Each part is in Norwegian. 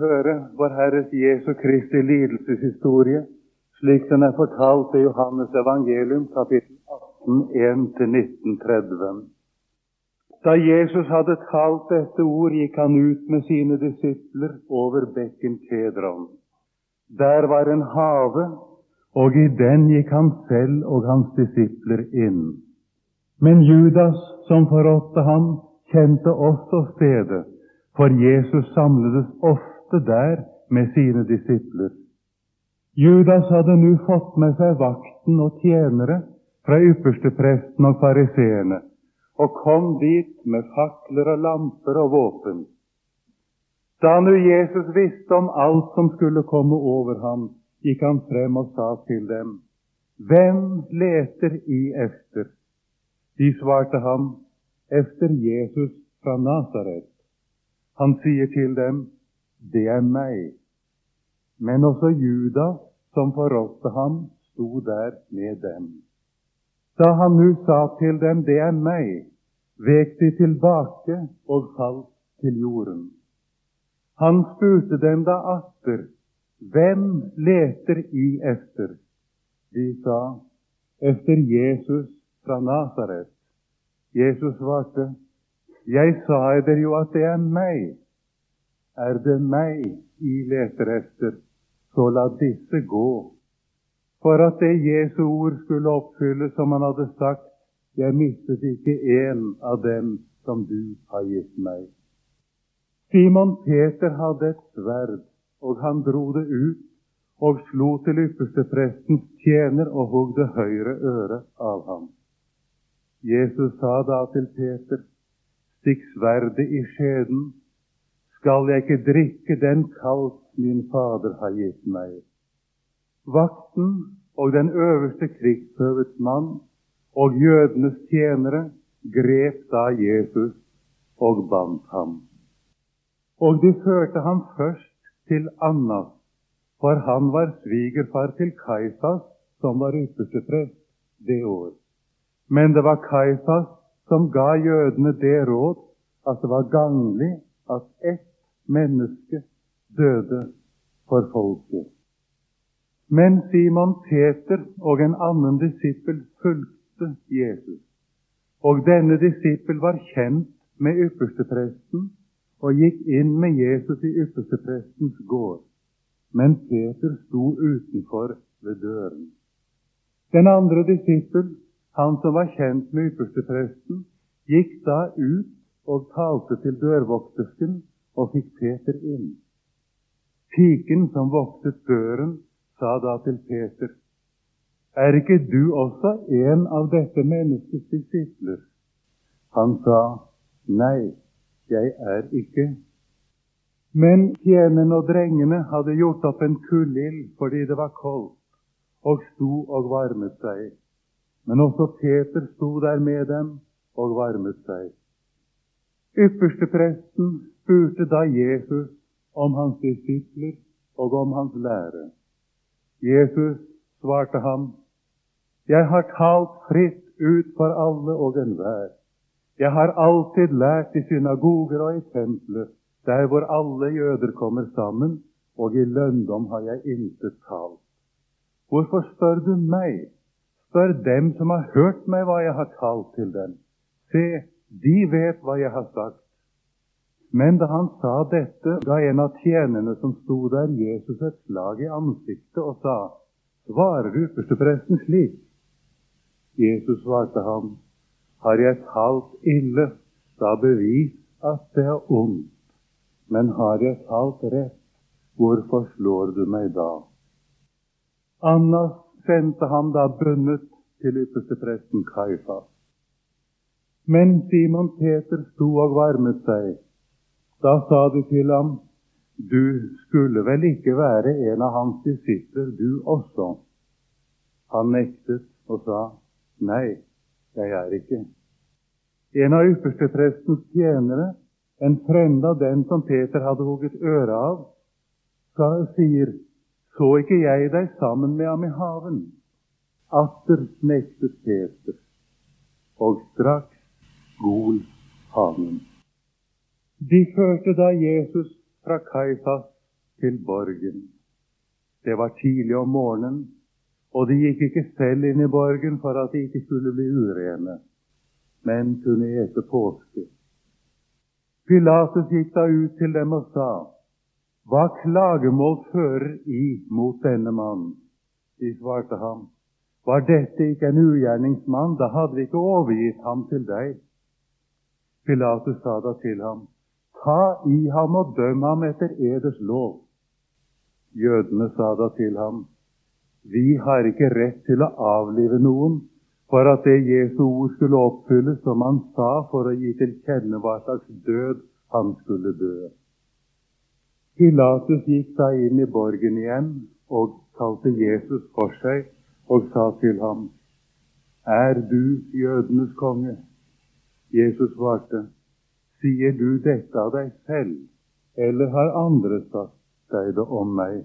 høre vår Herres Jesu Kristi lidelseshistorie, slik den er fortalt i Johannes evangelium, kapittel 18, 1-1930. Da Jesus hadde talt dette ord, gikk han ut med sine disipler over bekken Kedron. Der var en hage, og i den gikk han selv og hans disipler inn. Men Judas, som forrådte ham, kjente også stedet, for Jesus samledes ofte der med sine disipler. Judas hadde nå fått med seg vakten og tjenere fra ypperstepresten og fariseerne, og kom dit med fakler og lamper og våpen. Da nu Jesus visste om alt som skulle komme over ham, gikk han frem og sa til dem, Hvem leter I efter? De svarte ham, Efter Jesus fra Nasaret. Han sier til dem, Det er meg. Men også Judas, som forrådte ham, sto der med dem. Da han nu sa til dem, Det er meg, vek de tilbake og falt til jorden. Han spurte dem da atter, Hvem leter I efter? De sa, Efter Jesus fra Nasaret. Jesus svarte, Jeg sa dere jo at det er meg. Er det meg I leter etter, så la disse gå for at det Jesu ord skulle oppfylles som han hadde sagt, jeg mistet ikke én av dem som du har gitt meg. Simon Peter hadde et sverd, og han dro det ut og slo til yppersteprestens tjener og hogg det høyre øret av ham. Jesus sa da til Peter, stikk sverdet i skjeden, skal jeg ikke drikke den kalk min Fader har gitt meg. Vakten og den øverste krigsøvets mann og jødenes tjenere grep da Jesus og bandt ham. Og de førte ham først til Annas, for han var svigerfar til Kaisas, som var ypperste prest det år. Men det var Kaisas som ga jødene det råd at det var ganglig at ett menneske døde for folket. Men Simon Peter og en annen disippel fulgte Jesus. Og denne disippel var kjent med ypperstepresten og gikk inn med Jesus i yppersteprestens gård. Men Peter sto utenfor ved døren. Den andre disippel, han som var kjent med ypperstepresten, gikk da ut og talte til dørvoktersken og fikk Peter inn. Piken som voktet døren, sa da til Peter, er ikke du også en av dette menneskets disipler? Han sa, nei, jeg er ikke. Men tjenerne og drengene hadde gjort opp en kullild fordi det var koldt, og sto og varmet seg. Men også Peter sto der med dem og varmet seg. Ypperstepresten spurte da Jesus om hans disipler og om hans lære. Jesus svarte ham, Jeg har talt fritt ut for alle og enhver. Jeg har alltid lært i synagoger og i templer, der hvor alle jøder kommer sammen, og i lønndom har jeg intet talt. Hvorfor spør du meg? Spør dem som har hørt meg, hva jeg har talt til dem. Se, de vet hva jeg har sagt. Men da han sa dette, ga en av tjenerne som sto der, Jesus et slag i ansiktet og sa, Svarer ypperstepresten slik? Jesus svarte ham, Har jeg talt ille, da bevis at det er ondt. Men har jeg talt rett, hvorfor slår du meg da? Annas sendte ham da bundet til ypperstepresten Kaifas. Men Simon Peter sto og varmet seg. Da sa de til ham, du skulle vel ikke være en av hans disipler, du også? Han nektet og sa, nei, jeg er ikke. En av yppersteprestens tjenere, en fremmed av den som Peter hadde hugget øret av, sa, sier, så ikke jeg deg sammen med ham i haven? Atter nektet Peter, og straks gol hanen. De førte da Jesus fra Kaifas til borgen. Det var tidlig om morgenen, og de gikk ikke selv inn i borgen for at de ikke skulle bli urene, men kunne ete påske. Pilatus gikk da ut til dem og sa, Hva klagemål fører I mot denne mannen? De svarte ham, Var dette ikke en ugjerningsmann, da hadde vi ikke overgitt ham til deg. Pilatus sa da til ham, Ta i ham og døm ham etter eders lov. Jødene sa da til ham, vi har ikke rett til å avlive noen for at det Jesu ord skulle oppfylles, som han sa, for å gi til kjenne hva slags død han skulle dø. Pilatus gikk da inn i borgen igjen og kalte Jesus for seg og sa til ham, Er du jødenes konge? Jesus svarte, Sier du dette av deg selv, eller har andre sagt deg det om meg?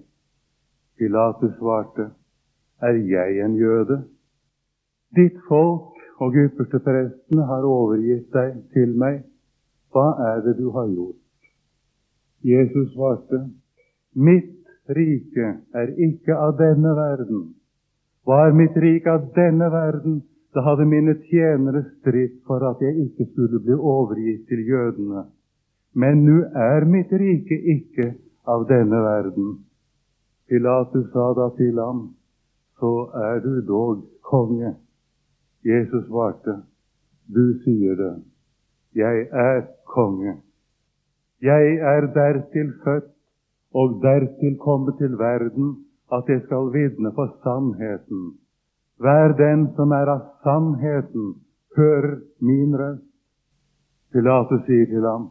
Pilatus svarte, er jeg en jøde? Ditt folk og yppersteprestene har overgitt deg til meg. Hva er det du har gjort? Jesus svarte, Mitt rike er ikke av denne verden. Var mitt rike av denne verden, da hadde mine tjenere stridd for at jeg ikke skulle bli overgitt til jødene. Men nå er mitt rike ikke av denne verden. Pilatus sa da til ham, så er du dog konge. Jesus svarte, du sier det. Jeg er konge. Jeg er dertil født og dertil kommet til verden at jeg skal vitne for sannheten. Hver den som er av sannheten, hører min røst. Pilatus sier til ham,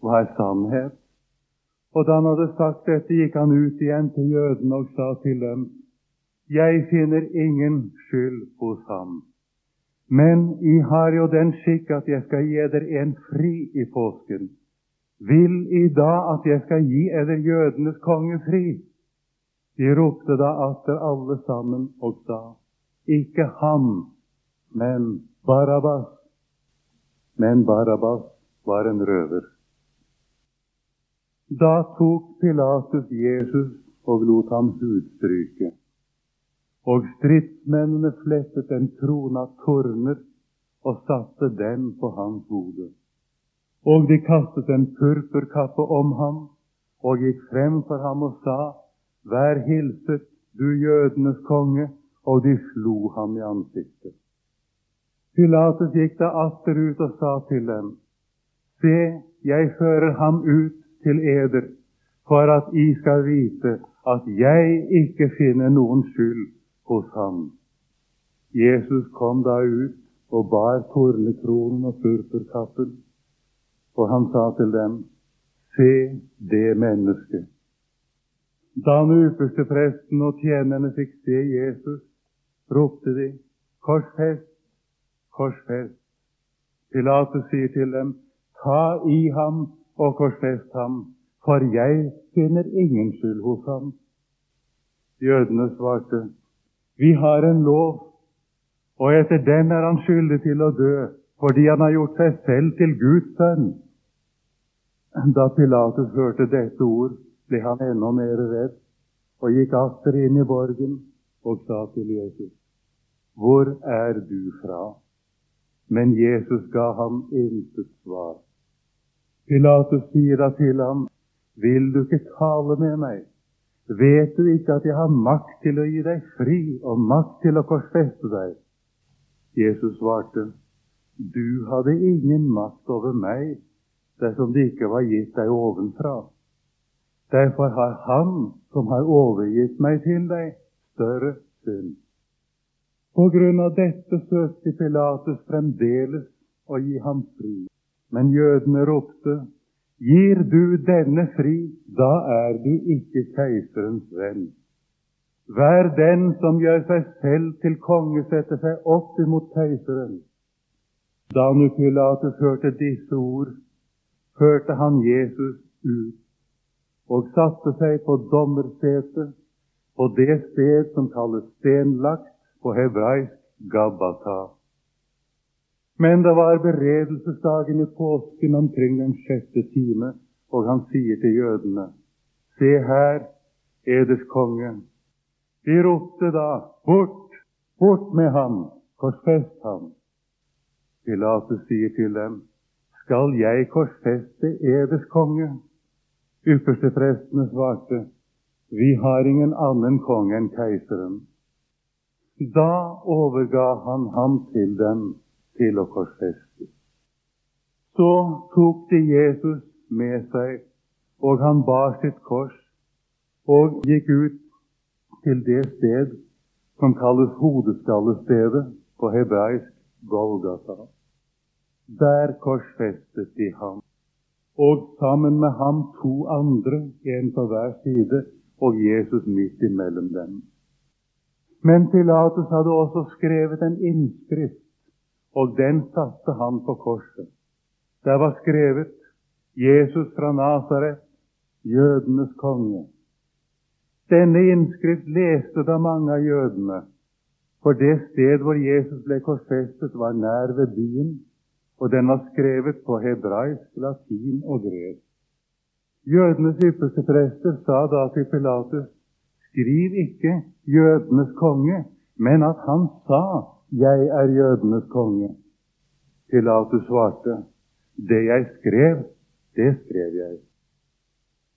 Hva er sannhet? Og da han hadde sagt dette, gikk han ut igjen til jødene og sa til dem, jeg finner ingen skyld hos ham. Men I har jo den skikk at jeg skal gi eder en fri i påsken. Vil I da at jeg skal gi eder jødenes konge fri? De ropte da atter alle sammen og sa, ikke ham, men Barabbas. Men Barabbas var en røver. Da tok Pilatus Jesus og lot ham hudstryke og stridsmennene flettet en krone av torner og satte den på hans hode. Og de kastet en purpurkappe om ham og gikk frem for ham og sa, Vær hilset, du jødenes konge, og de slo ham i ansiktet. Pilatus gikk da atter ut og sa til dem, Se, jeg fører ham ut til eder, for at I skal vite at jeg ikke finner noen skyld hos ham. Jesus kom da ut og bar tornekronen og purpurkappen, og han sa til dem, Se det mennesket. Da den presten og tjenerne fikk se Jesus, ropte de, Korsfest, korsfest. Pilatus sier til dem, Ta i ham og korsfest ham, for jeg finner ingen skyld hos ham. Jødene svarte, vi har en lov, og etter den er han skyldig til å dø, fordi han har gjort seg selv til Guds sønn. Da Pilatus hørte dette ord, ble han enda mer redd og gikk atter inn i borgen og sa til Jesus, Hvor er du fra? Men Jesus ga ham intet svar. Pilatus sier da til ham, Vil du ikke tale med meg? Vet du ikke at jeg har makt til å gi deg fri og makt til å korsfeste deg? Jesus svarte, Du hadde ingen makt over meg dersom det ikke var gitt deg ovenfra. Derfor har Han som har overgitt meg til deg, større synd. På grunn av dette søkte Pilatus fremdeles å gi ham fri. Men jødene ropte, Gir du denne fri, da er du ikke keiserens venn. Vær den som gjør seg selv til konge, setter seg opp imot keiseren. Da nu Pilatus hørte disse ord, førte han Jesus ut og satte seg på dommersetet på det sted som kalles stenlagt på hebraisk Gabbata. Men det var beredelsesdagen i påsken omkring den sjette time, og han sier til jødene, Se her, eders konge. De ropte da, Bort, bort med ham, korsfest ham. Pilatus sier til dem, Skal jeg korsfeste eders konge? Yppersteprestene svarte, Vi har ingen annen konge enn keiseren. Da overga han ham til dem til å korsfeste. Så tok de Jesus med seg, og han bar sitt kors og gikk ut til det sted som kalles hodeskallestedet på hebraisk Golgata. Der korsfestet de ham, og sammen med ham to andre, en på hver side, og Jesus midt imellom dem. Men Pilatus hadde også skrevet en innskrift, og den satte han på korset. Der var skrevet 'Jesus fra Nasaret, jødenes konge'. Denne innskrift leste da mange av jødene, for det sted hvor Jesus ble korsfestet, var nær ved byen, og den var skrevet på hebraisk, latin og gresk. Jødenes ypperste prester sa da til Pilatus, skriv ikke 'jødenes konge', men at han sa 'jeg er jødenes konge'. Pilatus svarte, det jeg skrev, det skrev jeg.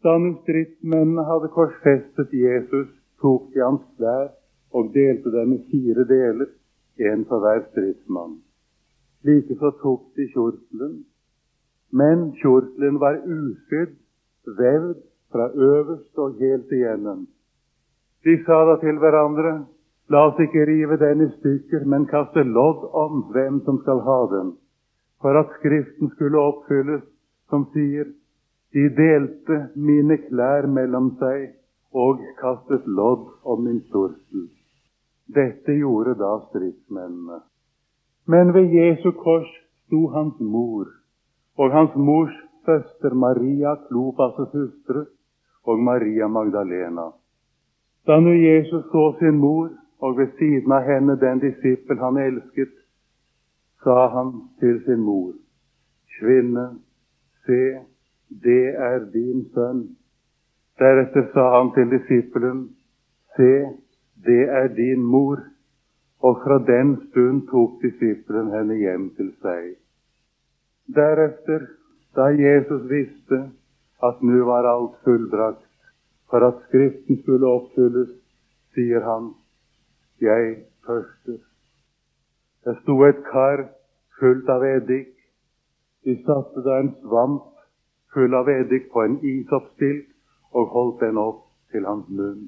Da stridsmennene hadde korsfestet Jesus, tok de hans klær og delte dem i fire deler, én for hver stridsmann. Likeså tok de kjortelen, men kjortelen var usydd, vevd fra øverst og helt igjennom. De sa da til hverandre, la oss ikke rive den i stykker, men kaste lodd om hvem som skal ha den for at Skriften skulle oppfylles, som sier de delte mine klær mellom seg og kastet lodd om min storsel. Dette gjorde da stridsmennene. Men ved Jesu kors sto hans mor og hans mors søster Maria, Klopas' hustru, og Maria Magdalena. Da nå Jesus så sin mor, og ved siden av henne den disippel han elsket, sa han til sin mor, Kvinne, se, det er din sønn. Deretter sa han til disippelen, Se, det er din mor. Og fra den stund tok disippelen henne hjem til seg. Deretter, da Jesus visste at nå var alt fullbrakt, for at Skriften skulle oppfylles, sier han, Jeg tørster. Det sto et kar fullt av eddik. De satte da en svamp full av eddik på en isoppstilt og holdt den opp til hans munn.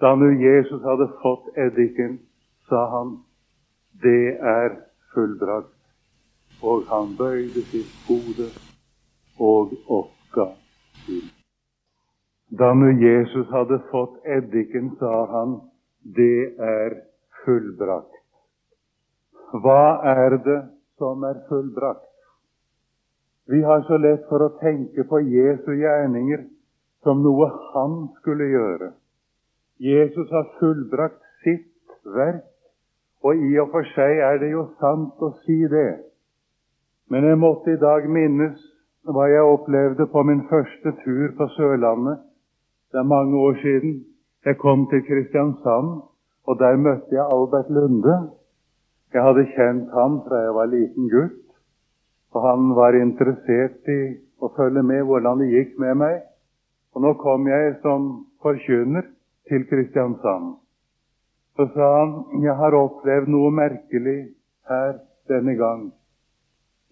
Da nu Jesus hadde fått eddiken, sa han, det er fullbrakt. Og han bøyde sitt hode og oppga synd. Da nu Jesus hadde fått eddiken, sa han, det er fullbrakt. Hva er det som er fullbrakt? Vi har så lett for å tenke på Jesu gjerninger som noe han skulle gjøre. Jesus har fullbrakt sitt verk, og i og for seg er det jo sant å si det. Men jeg måtte i dag minnes hva jeg opplevde på min første tur på Sørlandet. Det er mange år siden. Jeg kom til Kristiansand, og der møtte jeg Albert Lunde. Jeg hadde kjent ham fra jeg var liten gutt, og han var interessert i å følge med hvordan det gikk med meg. Og nå kom jeg som forkynner til Kristiansand. Så sa han jeg har opplevd noe merkelig her denne gang.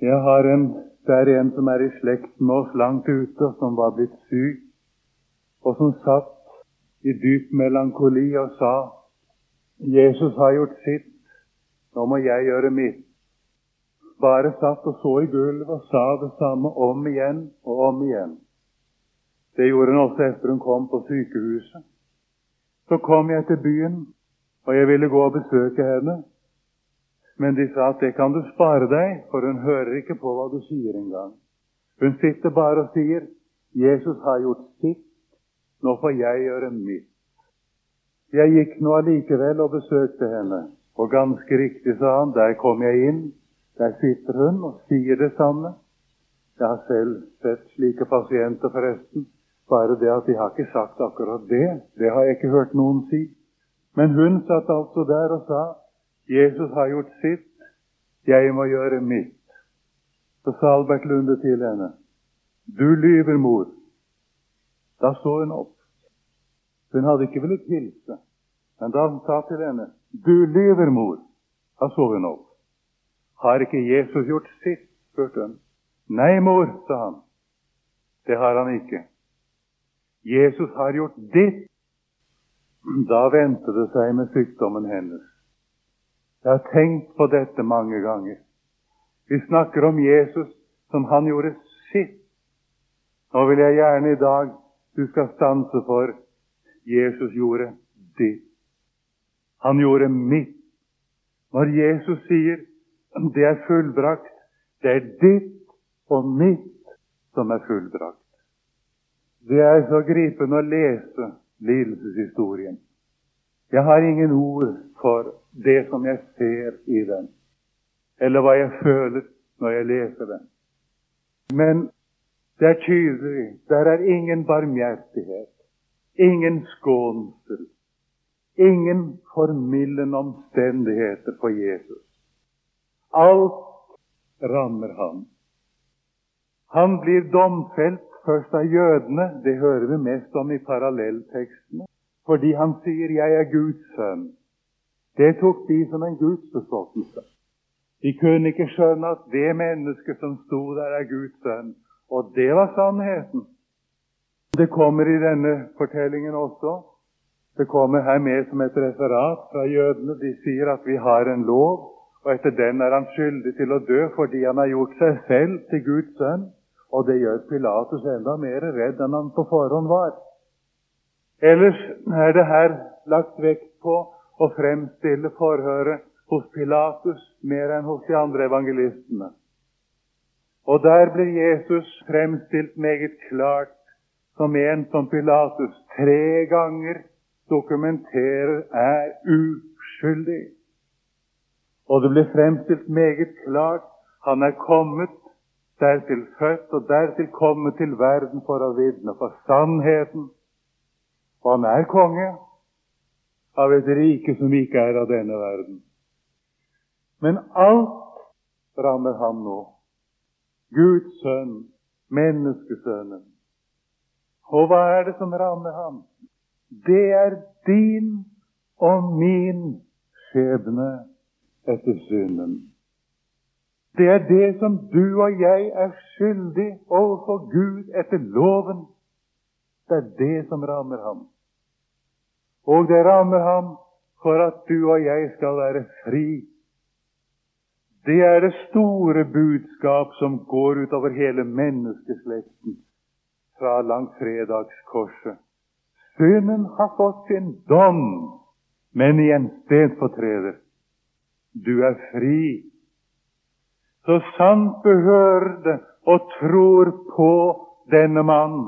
Jeg har en, Det er en som er i slekt med oss langt ute, som var blitt syk, og som satt i dyp melankoli og sa Jesus har gjort sitt, nå må jeg gjøre mitt. Bare satt og så i gulvet og sa det samme om igjen og om igjen. Det gjorde hun også etter hun kom på sykehuset. Så kom jeg til byen, og jeg ville gå og besøke henne. Men de sa at det kan du spare deg, for hun hører ikke på hva du sier engang. Hun sitter bare og sier 'Jesus har gjort sitt, nå får jeg gjøre mitt'. Jeg gikk nå allikevel og besøkte henne. Og ganske riktig, sa han, der kom jeg inn. Der sitter hun og sier det samme. Jeg har selv sett slike pasienter, forresten. Bare det at de har ikke sagt akkurat det. Det har jeg ikke hørt noen si. Men hun satt altså der og sa Jesus har gjort sitt, jeg må gjøre mitt. Så sa Albert Lunde til henne, du lyver, mor. Da så hun opp. Hun hadde ikke villet hilse, men da han sa til henne, du lyver, mor, da så hun opp. Har ikke Jesus gjort sitt? spurte hun. Nei, mor, sa han. Det har han ikke. Jesus har gjort ditt. Da vendte det seg med sykdommen hennes. Jeg har tenkt på dette mange ganger. Vi snakker om Jesus som han gjorde sitt. Nå vil jeg gjerne i dag du skal stanse for Jesus gjorde ditt. Han gjorde mitt. Når Jesus sier det er fullbrakt, det er ditt og mitt som er fullbrakt. Det er så gripende å lese lidelseshistorien. Jeg har ingen ord for det som jeg ser i den, eller hva jeg føler når jeg leser den. Men det er tydelig der er ingen barmhjertighet, ingen skånsel, ingen formildende omstendigheter for Jesus. Alt rammer ham. Han blir domfelt først av jødene, det hører vi mest om i parallelltekstene, fordi han sier 'Jeg er Guds sønn'. Det tok de som en gudsbespottelse. De kunne ikke skjønne at det mennesket som sto der, er Guds sønn. Og det var sannheten. Det kommer i denne fortellingen også. Det kommer her med som et referat fra jødene. De sier at vi har en lov, og etter den er han skyldig til å dø fordi han har gjort seg selv til Guds sønn. Og det gjør Pilatus enda mer redd enn han på forhånd var. Ellers er det her lagt vekt på å fremstille forhøret hos Pilatus mer enn hos de andre evangelistene. Og der blir Jesus fremstilt meget klart som en som Pilatus tre ganger dokumenterer er uskyldig. Og det blir fremstilt meget klart han er kommet dertil født og dertil kommet til verden for å vitne for sannheten. Og han er konge av et rike som ikke er av denne verden. Men alt rammer ham nå. Guds sønn, menneskesønnen. Og hva er det som rammer ham? Det er din og min skjebne etter synden. Det er det som du og jeg er skyldig overfor Gud etter loven. Det er det som rammer ham. Og det rammer ham for at du og jeg skal være fri. Det er det store budskap som går utover hele menneskeslekten fra langfredagskorset. Synden har fått sin dom, men i en stedfortreder. Du er fri så sant du hører det og tror på denne mannen,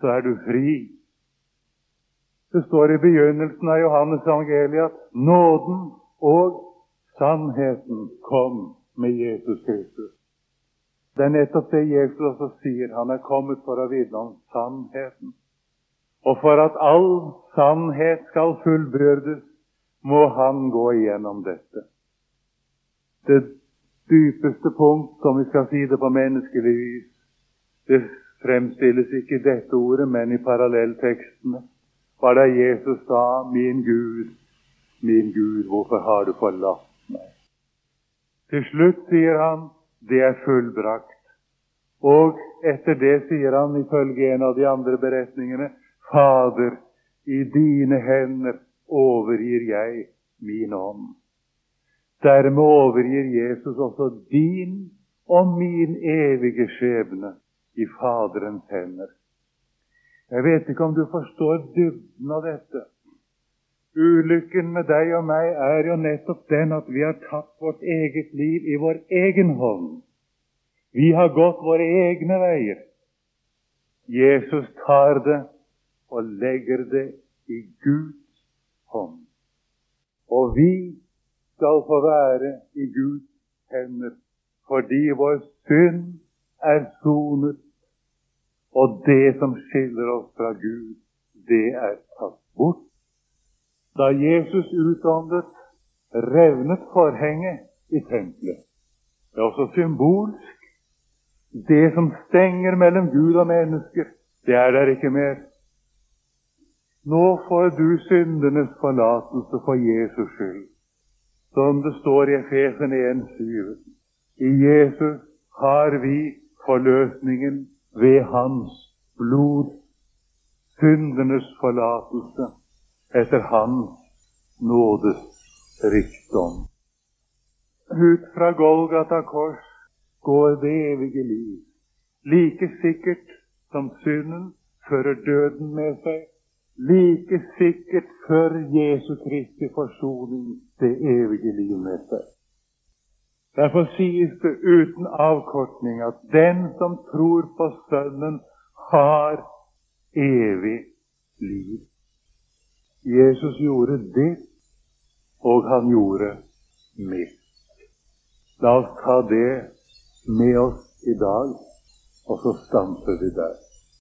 så er du fri. Det står i begynnelsen av Johannes evangeliet at nåden og sannheten kom med Jesus Kristus. Det er nettopp det Jesus også sier. Han er kommet for å vitne om sannheten. Og for at all sannhet skal fullbyrdes, må han gå igjennom dette. Det dypeste punkt, som vi skal si det på menneskelig vis. Det fremstilles ikke i dette ordet, men i parallelltekstene. Var da Jesus sa, 'Min Gud, min Gud, hvorfor har du forlatt meg?' Til slutt sier han, 'Det er fullbrakt'. Og etter det sier han, ifølge en av de andre beretningene, 'Fader, i dine hender overgir jeg min ånd'. Dermed overgir Jesus også din og min evige skjebne i Faderens hender. Jeg vet ikke om du forstår dybden av dette. Ulykken med deg og meg er jo nettopp den at vi har tatt vårt eget liv i vår egen hånd. Vi har gått våre egne veier. Jesus tar det og legger det i Guds hånd. Og vi skal få være i Guds hender, fordi vår synd er sonet, Og det som skiller oss fra Gud, det er tatt bort. Da Jesus utåndet, revnet forhenget i tempelet. Det er også symbolsk. Det som stenger mellom Gud og mennesker, det er der ikke mer. Nå får du syndenes forlatelse for Jesus skyld, som det står i Efesen 1,7. I Jesus har vi forløsningen ved Hans blod, syndenes forlatelse etter Hans nådes rikdom. Ut fra Golgata kors går det evige liv. Like sikkert som synden fører døden med seg, like sikkert fører Jesu Kristi forsoning det evige liv med seg. Derfor sies det uten avkortning at den som tror på Sønnen, har evig liv. Jesus gjorde det, og han gjorde mitt. La oss ta det med oss i dag, og så stanser vi der.